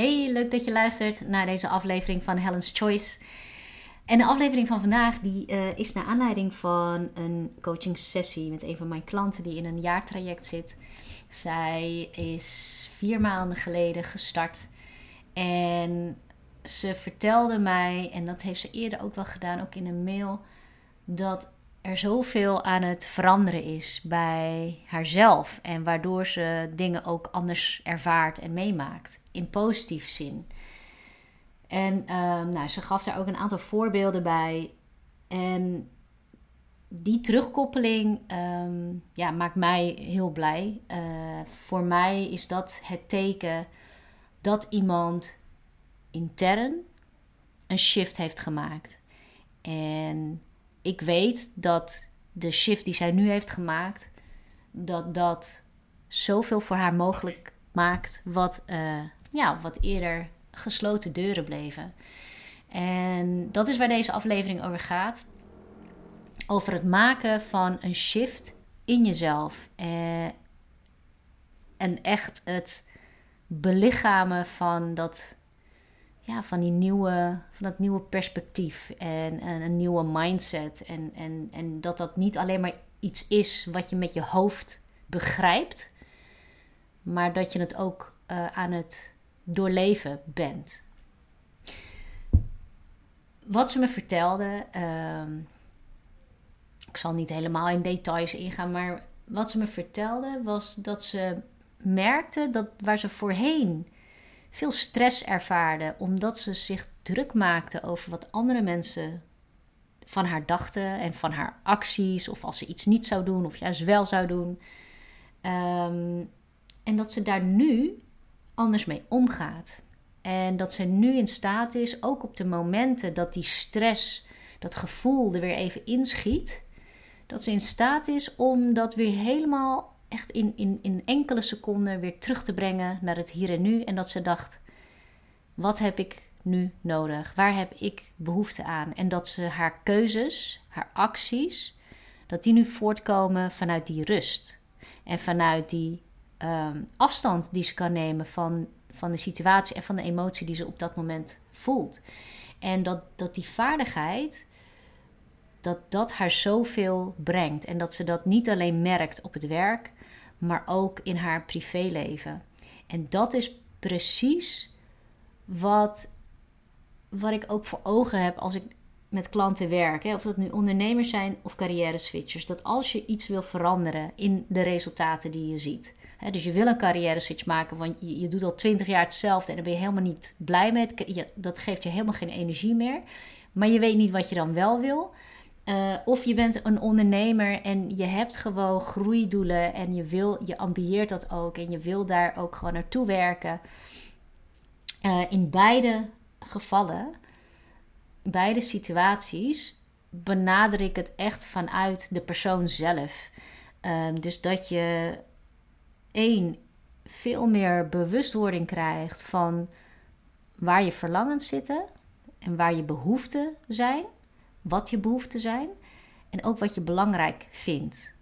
Hey, leuk dat je luistert naar deze aflevering van Helen's Choice. En de aflevering van vandaag die, uh, is naar aanleiding van een coaching sessie met een van mijn klanten die in een jaartraject zit. Zij is vier maanden geleden gestart en ze vertelde mij, en dat heeft ze eerder ook wel gedaan, ook in een mail, dat er zoveel aan het veranderen is bij haarzelf. En waardoor ze dingen ook anders ervaart en meemaakt. In positieve zin. En ehm, nou, ze gaf daar ook een aantal voorbeelden bij. En die terugkoppeling ehm, ja, maakt mij heel blij. Uh, voor mij is dat het teken dat iemand intern een shift heeft gemaakt. En ik weet dat de shift die zij nu heeft gemaakt, dat dat zoveel voor haar mogelijk maakt, wat, uh, ja, wat eerder gesloten deuren bleven. En dat is waar deze aflevering over gaat. Over het maken van een shift in jezelf. Eh, en echt het belichamen van dat ja, van, die nieuwe, van dat nieuwe perspectief en, en een nieuwe mindset. En, en, en dat dat niet alleen maar iets is wat je met je hoofd begrijpt, maar dat je het ook uh, aan het doorleven bent. Wat ze me vertelde, uh, ik zal niet helemaal in details ingaan, maar wat ze me vertelde was dat ze merkte dat waar ze voorheen veel stress ervaarde omdat ze zich druk maakte over wat andere mensen van haar dachten en van haar acties, of als ze iets niet zou doen of juist wel zou doen. Um, en dat ze daar nu anders mee omgaat. En dat ze nu in staat is, ook op de momenten dat die stress, dat gevoel er weer even inschiet, dat ze in staat is om dat weer helemaal echt in, in, in enkele seconden weer terug te brengen naar het hier en nu. En dat ze dacht: wat heb ik nu nodig? Waar heb ik behoefte aan? En dat ze haar keuzes, haar acties, dat die nu voortkomen vanuit die rust. En vanuit die um, afstand die ze kan nemen van, van de situatie en van de emotie die ze op dat moment voelt. En dat, dat die vaardigheid, dat dat haar zoveel brengt. En dat ze dat niet alleen merkt op het werk, maar ook in haar privéleven. En dat is precies wat, wat ik ook voor ogen heb als ik met klanten werk. Hè, of dat nu ondernemers zijn of carrière switchers. Dat als je iets wil veranderen in de resultaten die je ziet. Dus je wil een carrière switch maken, want je, je doet al twintig jaar hetzelfde en dan ben je helemaal niet blij met. Je, dat geeft je helemaal geen energie meer. Maar je weet niet wat je dan wel wil. Uh, of je bent een ondernemer en je hebt gewoon groeidoelen en je, wil, je ambieert dat ook en je wil daar ook gewoon naartoe werken. Uh, in beide gevallen, beide situaties, benader ik het echt vanuit de persoon zelf. Uh, dus dat je één veel meer bewustwording krijgt van waar je verlangens zitten en waar je behoeften zijn wat je behoeften zijn en ook wat je belangrijk vindt.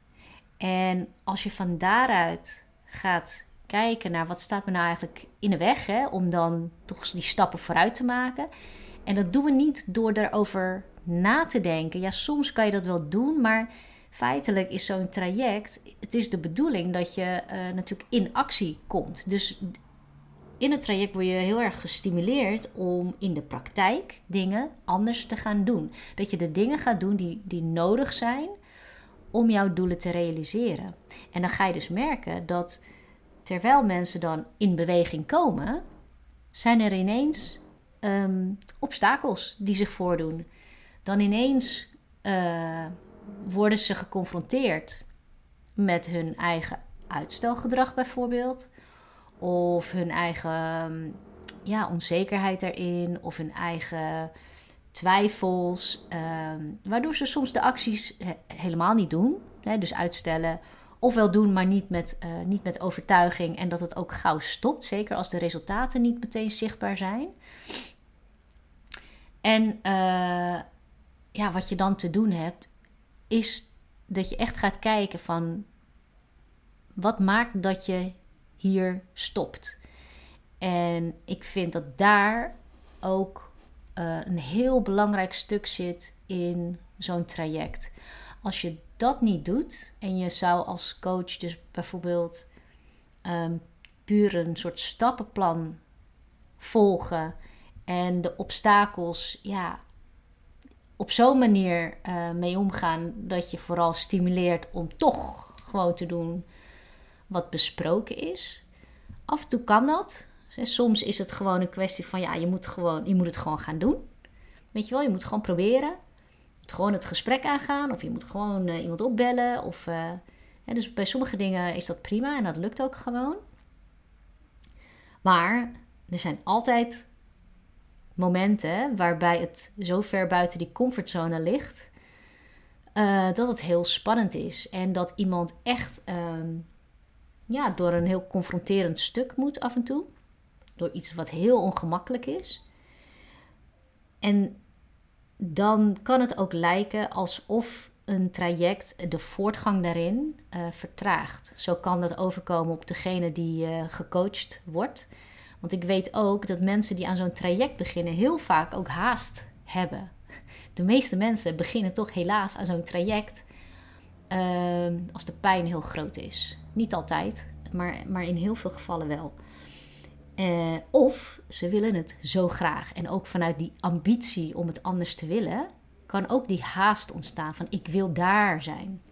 En als je van daaruit gaat kijken naar wat staat me nou eigenlijk in de weg, hè, om dan toch die stappen vooruit te maken. En dat doen we niet door daarover na te denken. Ja, soms kan je dat wel doen, maar feitelijk is zo'n traject. Het is de bedoeling dat je uh, natuurlijk in actie komt. Dus in het traject word je heel erg gestimuleerd om in de praktijk dingen anders te gaan doen. Dat je de dingen gaat doen die, die nodig zijn om jouw doelen te realiseren. En dan ga je dus merken dat terwijl mensen dan in beweging komen, zijn er ineens um, obstakels die zich voordoen. Dan ineens uh, worden ze geconfronteerd met hun eigen uitstelgedrag bijvoorbeeld of hun eigen ja, onzekerheid erin, of hun eigen twijfels, ehm, waardoor ze soms de acties helemaal niet doen, hè, dus uitstellen, ofwel doen, maar niet met, uh, niet met overtuiging en dat het ook gauw stopt, zeker als de resultaten niet meteen zichtbaar zijn. En uh, ja, wat je dan te doen hebt, is dat je echt gaat kijken van wat maakt dat je hier stopt. En ik vind dat daar ook uh, een heel belangrijk stuk zit in zo'n traject. Als je dat niet doet en je zou als coach dus bijvoorbeeld um, puur een soort stappenplan volgen en de obstakels ja, op zo'n manier uh, mee omgaan dat je vooral stimuleert om toch gewoon te doen wat besproken is. Af en toe kan dat. Soms is het gewoon een kwestie van ja, je moet, gewoon, je moet het gewoon gaan doen. Weet je wel, je moet gewoon proberen. Je moet gewoon het gesprek aangaan. Of je moet gewoon uh, iemand opbellen. Of, uh, dus bij sommige dingen is dat prima en dat lukt ook gewoon. Maar er zijn altijd momenten waarbij het zo ver buiten die comfortzone ligt. Uh, dat het heel spannend is. En dat iemand echt ehm, ja, door een heel confronterend stuk moet af en toe. Door iets wat heel ongemakkelijk is. En dan kan het ook lijken alsof een traject de voortgang daarin uh, vertraagt. Zo kan dat overkomen op degene die uh, gecoacht wordt. Want ik weet ook dat mensen die aan zo'n traject beginnen heel vaak ook haast hebben. De meeste mensen beginnen toch helaas aan zo'n traject uh, als de pijn heel groot is. Niet altijd, maar, maar in heel veel gevallen wel. Uh, of ze willen het zo graag. En ook vanuit die ambitie om het anders te willen, kan ook die haast ontstaan van ik wil daar zijn.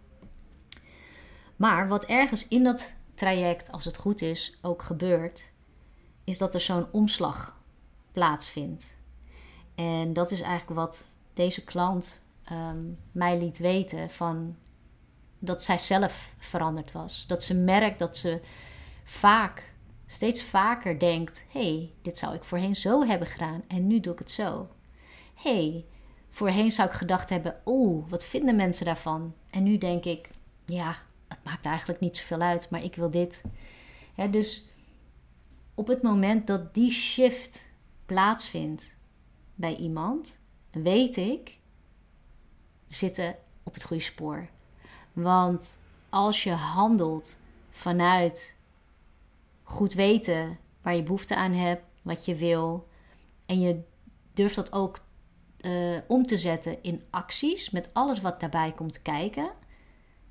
Maar wat ergens in dat traject, als het goed is, ook gebeurt, is dat er zo'n omslag plaatsvindt. En dat is eigenlijk wat deze klant um, mij liet weten van dat zij zelf veranderd was. Dat ze merkt dat ze vaak, steeds vaker denkt: hey, dit zou ik voorheen zo hebben gedaan en nu doe ik het zo. hey, voorheen zou ik gedacht hebben: oeh, wat vinden mensen daarvan? En nu denk ik: ja, het maakt eigenlijk niet zoveel uit, maar ik wil dit. dus op het moment dat die shift plaatsvindt bij iemand, weet ik, we zitten op het goede spoor. Want als je handelt vanuit goed weten waar je behoefte aan hebt, wat je wil, en je durft dat ook uh, om te zetten in acties met alles wat daarbij komt kijken.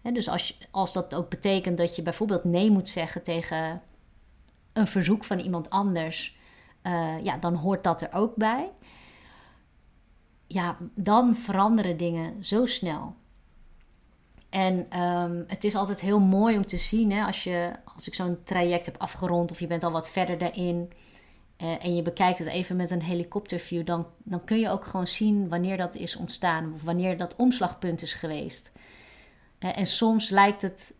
dus als, als dat ook betekent dat je bijvoorbeeld nee moet zeggen tegen een verzoek van iemand anders, uh, ja, dan hoort dat er ook bij. Ja, dan veranderen dingen zo snel. En um, het is altijd heel mooi om te zien hè, als, je, als ik zo'n traject heb afgerond of je bent al wat verder daarin uh, en je bekijkt het even met een helikopterview, dan, dan kun je ook gewoon zien wanneer dat is ontstaan of wanneer dat omslagpunt is geweest. Uh, en soms lijkt het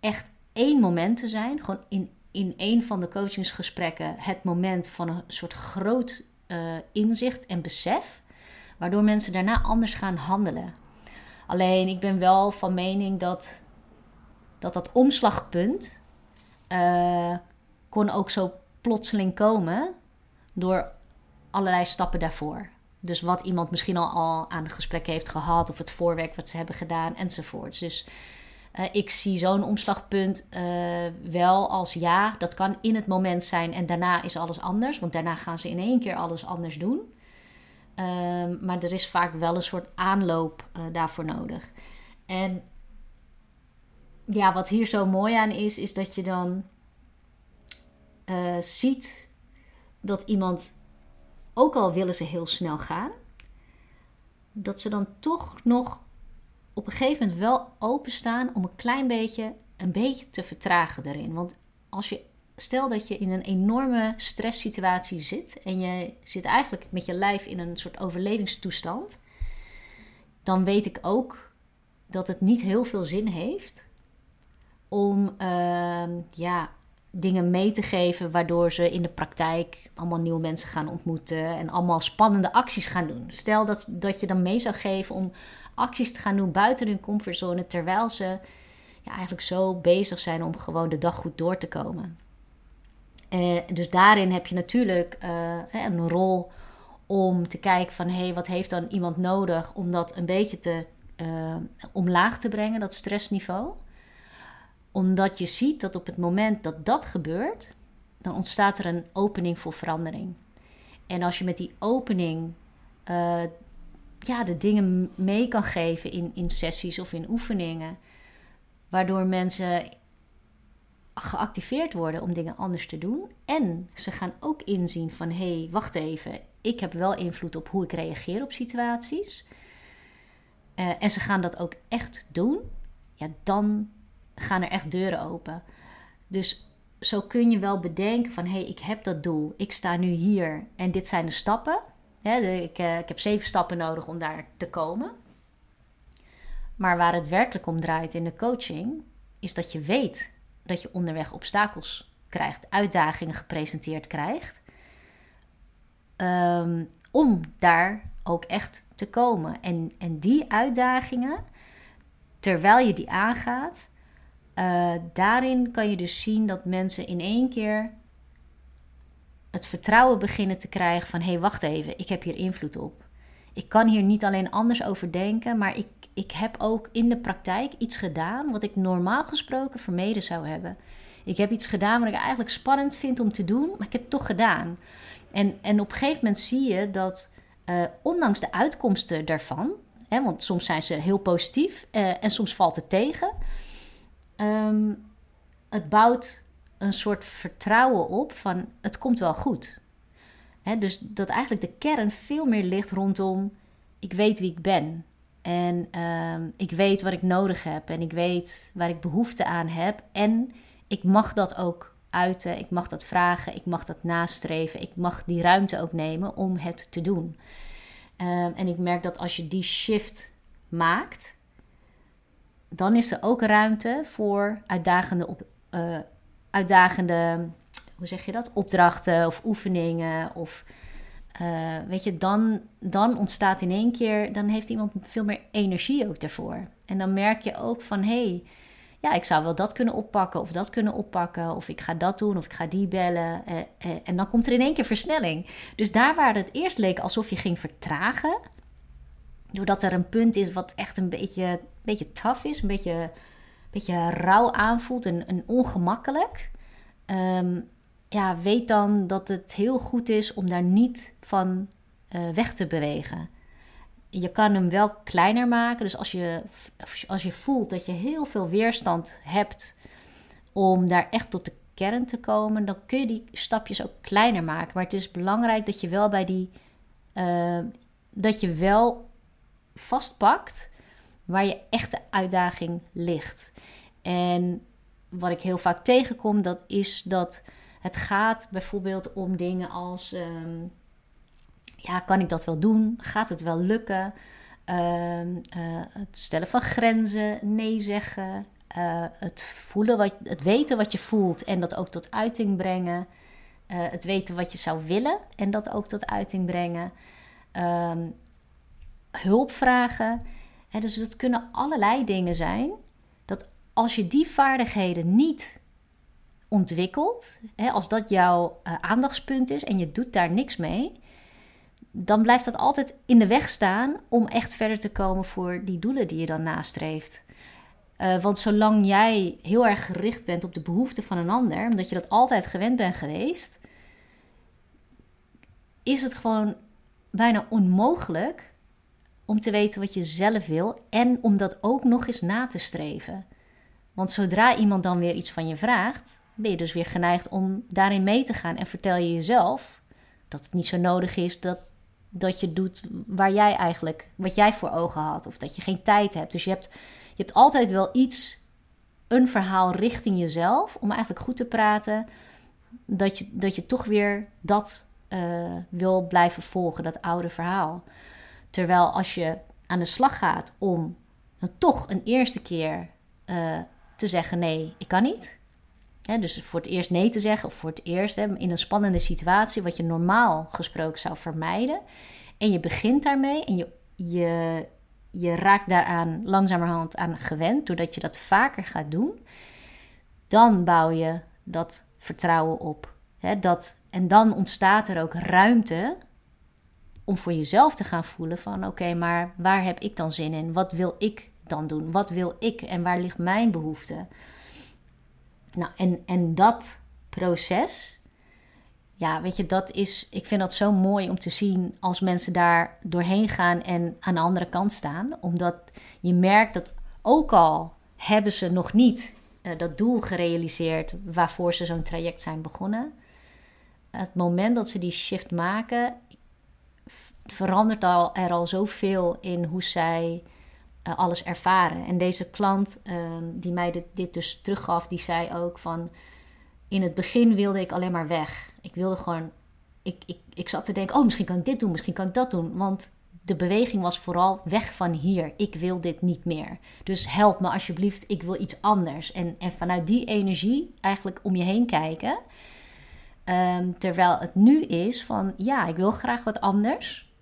echt één moment te zijn, gewoon in in een van de coachingsgesprekken het moment van een soort groot uh, inzicht en besef, waardoor mensen daarna anders gaan handelen. Alleen ik ben wel van mening dat dat, dat omslagpunt uh, kon ook zo plotseling komen door allerlei stappen daarvoor. Dus wat iemand misschien al, al aan het gesprek heeft gehad, of het voorwerk wat ze hebben gedaan, enzovoorts. Dus uh, ik zie zo'n omslagpunt uh, wel als ja, dat kan in het moment zijn en daarna is alles anders. Want daarna gaan ze in één keer alles anders doen. Uh, maar er is vaak wel een soort aanloop uh, daarvoor nodig. En ja, wat hier zo mooi aan is, is dat je dan ziet dat iemand, ook al willen ze heel snel gaan, dat ze dan toch nog op een gegeven moment wel openstaan om een klein beetje, een beetje te vertragen daarin. Want als je, stel dat je in een enorme stresssituatie zit en je zit eigenlijk met je lijf in een soort overlevingstoestand, dan weet ik ook dat het niet heel veel zin heeft om uh, ja, dingen mee te geven waardoor ze in de praktijk allemaal nieuwe mensen gaan ontmoeten en allemaal spannende acties gaan doen. Stel dat, dat je dan mee zou geven om acties te gaan doen buiten hun comfortzone, terwijl ze ja, eigenlijk zo bezig zijn om gewoon de dag goed door te komen. Uh, dus daarin heb je natuurlijk uh, een rol om te kijken van hé, hey, wat heeft dan iemand nodig om dat een beetje te uh, omlaag te brengen, dat stressniveau. Omdat je ziet dat op het moment dat dat gebeurt, dan ontstaat er een opening voor verandering. En als je met die opening ja, de dingen mee kan geven in, in sessies of in oefeningen, waardoor mensen geactiveerd worden om dingen anders te doen. En ze gaan ook inzien van hé, hey, wacht even, ik heb wel invloed op hoe ik reageer op situaties. Uh, en ze gaan dat ook echt doen. Ja, dan gaan er echt deuren open. Dus zo kun je wel bedenken van hé, hey, ik heb dat doel. Ik sta nu hier en dit zijn de stappen. ik, uh, ik heb zeven stappen nodig om daar te komen. Maar waar het werkelijk om draait in de coaching, is dat je weet dat je onderweg obstakels krijgt, uitdagingen gepresenteerd krijgt. Um, om daar ook echt te komen. En, en die uitdagingen, terwijl je die aangaat, uh, daarin kan je dus zien dat mensen in één keer het vertrouwen beginnen te krijgen van hé, hey, wacht even, ik heb hier invloed op. Ik kan hier niet alleen anders over denken, maar ik, ik heb ook in de praktijk iets gedaan wat ik normaal gesproken vermeden zou hebben. Ik heb iets gedaan wat ik eigenlijk spannend vind om te doen, maar ik heb het toch gedaan. En, en op een gegeven moment zie je dat, uh, ondanks de uitkomsten daarvan, hè, want soms zijn ze heel positief uh, en soms valt het tegen, um, het bouwt een soort vertrouwen op van het komt wel goed. Dus dat eigenlijk de kern veel meer ligt rondom ik weet wie ik ben. En um, ik weet wat ik nodig heb en ik weet waar ik behoefte aan heb. En ik mag dat ook uiten, ik mag dat vragen, ik mag dat nastreven, ik mag die ruimte ook nemen om het te doen. Um, en ik merk dat als je die shift maakt, dan is er ook ruimte voor uitdagende, op, uh, uitdagende hoe zeg je dat? Opdrachten of oefeningen of uh, weet je, dan, dan ontstaat in één keer, dan heeft iemand veel meer energie ook daarvoor. En dan merk je ook van hé, hey, ja, ik zou wel dat kunnen oppakken of dat kunnen oppakken, of ik ga dat doen of ik ga die bellen. Eh, eh, en dan komt er in één keer versnelling. Dus daar waar het eerst leek alsof je ging vertragen, doordat er een punt is wat echt een beetje, een beetje tough is, een beetje, een beetje rauw aanvoelt en, en ongemakkelijk. Um, ja, weet dan dat het heel goed is om daar niet van uh, weg te bewegen. Je kan hem wel kleiner maken. Dus als je, als je voelt dat je heel veel weerstand hebt om daar echt tot de kern te komen, dan kun je die stapjes ook kleiner maken. Maar het is belangrijk dat je wel bij die. Uh, dat je wel vastpakt waar je echte uitdaging ligt. En wat ik heel vaak tegenkom, dat is dat het gaat bijvoorbeeld om dingen als: ehm, ja, kan ik dat wel doen? Gaat het wel lukken? Ehm, eh, het stellen van grenzen, nee zeggen, uh, het, voelen wat, het weten wat je voelt en dat ook tot uiting brengen. Uh, het weten wat je zou willen en dat ook tot uiting brengen. Um, hulp vragen. Hè, dus dat kunnen allerlei dingen zijn. Dat als je die vaardigheden niet ontwikkelt, hè, als dat jouw uh, aandachtspunt is en je doet daar niks mee, dan blijft dat altijd in de weg staan om echt verder te komen voor die doelen die je dan nastreeft. Uh, want zolang jij heel erg gericht bent op de behoeften van een ander, omdat je dat altijd gewend bent geweest, is het gewoon bijna onmogelijk om te weten wat je zelf wil en om dat ook nog eens na te streven. Want zodra iemand dan weer iets van je vraagt, ben je dus weer geneigd om daarin mee te gaan. En vertel je jezelf dat het niet zo nodig is dat, dat je doet waar jij eigenlijk, wat jij voor ogen had. Of dat je geen tijd hebt. Dus je hebt, je hebt altijd wel iets, een verhaal richting jezelf. Om eigenlijk goed te praten. Dat je, dat je toch weer dat uh, wil blijven volgen, dat oude verhaal. Terwijl als je aan de slag gaat om dan toch een eerste keer uh, te zeggen: nee, ik kan niet dus voor het eerst nee te zeggen, of voor het eerst in een spannende situatie, wat je normaal gesproken zou vermijden. En je begint daarmee en je, je, je raakt daaraan langzamerhand aan gewend, doordat je dat vaker gaat doen. Dan bouw je dat vertrouwen op. dat, en dan ontstaat er ook ruimte om voor jezelf te gaan voelen van oké, maar waar heb ik dan zin in? Wat wil ik dan doen? Wat wil ik en waar ligt mijn behoefte? Nou, en, en dat proces, ja, weet je, dat is, ik vind dat zo mooi om te zien als mensen daar doorheen gaan en aan de andere kant staan. Omdat je merkt dat ook al hebben ze nog niet uh, dat doel gerealiseerd waarvoor ze zo'n traject zijn begonnen. Het moment dat ze die shift maken, verandert al, er al zoveel in hoe zij uh, alles ervaren. En deze klant uh, die mij dit, dus teruggaf, die zei ook van... In het begin wilde ik alleen maar weg. Ik wilde gewoon... Ik, ik, ik zat te denken, oh, misschien kan ik dit doen, misschien kan ik dat doen. Want de beweging was vooral weg van hier. Ik wil dit niet meer. Dus help me alsjeblieft, ik wil iets anders. En, en vanuit die energie eigenlijk om je heen kijken. Um, terwijl het nu is van, ja, ik wil graag wat anders.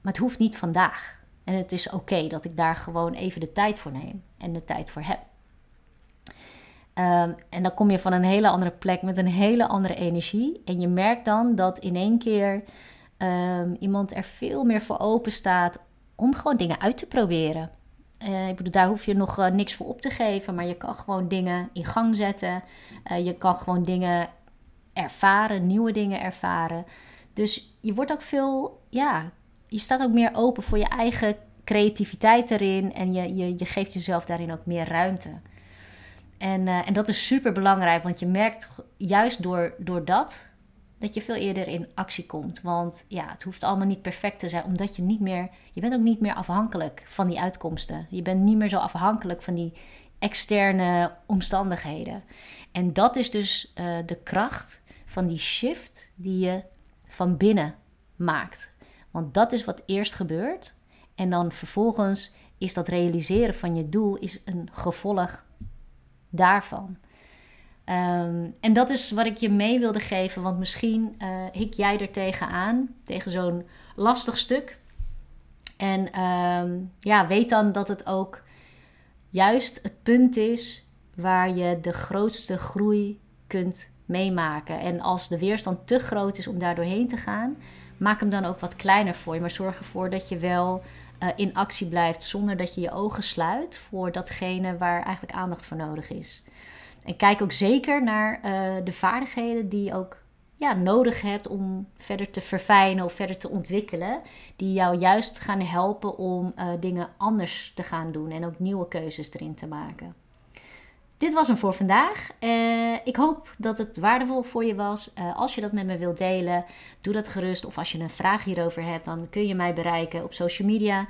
Maar het hoeft niet vandaag. En het is oké dat ik daar gewoon even de tijd voor neem en de tijd voor heb. Um, en dan kom je van een hele andere plek met een hele andere energie. En je merkt dan dat in één keer um, iemand er veel meer voor open staat om gewoon dingen uit te proberen. Uh, ik bedoel, daar hoef je nog uh, niks voor op te geven, maar je kan gewoon dingen in gang zetten. Uh, je kan gewoon dingen ervaren, nieuwe dingen ervaren. Dus je wordt ook veel, ja, je staat ook meer open voor je eigen creativiteit erin en je, je, je geeft jezelf daarin ook meer ruimte. En, en dat is super belangrijk, want je merkt juist door, door dat dat je veel eerder in actie komt. Want ja, het hoeft allemaal niet perfect te zijn, omdat je niet meer, je bent ook niet meer afhankelijk van die uitkomsten. Je bent niet meer zo afhankelijk van die externe omstandigheden. En dat is dus uh, de kracht van die shift die je van binnen maakt. Want dat is wat eerst gebeurt. En dan vervolgens is dat realiseren van je doel is een gevolg daarvan. Um, en dat is wat ik je mee wilde geven, want misschien uh, hik jij er tegenaan, tegen zo'n lastig stuk. En um, ja, weet dan dat het ook juist het punt is waar je de grootste groei kunt meemaken. En als de weerstand te groot is om daar doorheen te gaan, maak hem dan ook wat kleiner voor je. Maar zorg ervoor dat je wel uh, in actie blijft zonder dat je je ogen sluit voor datgene waar eigenlijk aandacht voor nodig is. En kijk ook zeker naar uh, de vaardigheden die je ook ja, nodig hebt om verder te verfijnen of verder te ontwikkelen. Die jou juist gaan helpen om uh, dingen anders te gaan doen en ook nieuwe keuzes erin te maken. Dit was hem voor vandaag. Uh, ik hoop dat het waardevol voor je was. Uh, als je dat met me wilt delen, doe dat gerust. Of als je een vraag hierover hebt, dan kun je mij bereiken op social media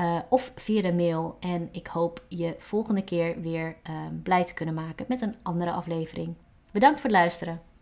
uh, of via de mail. En ik hoop je volgende keer weer blij te kunnen maken met een andere aflevering. Bedankt voor het luisteren.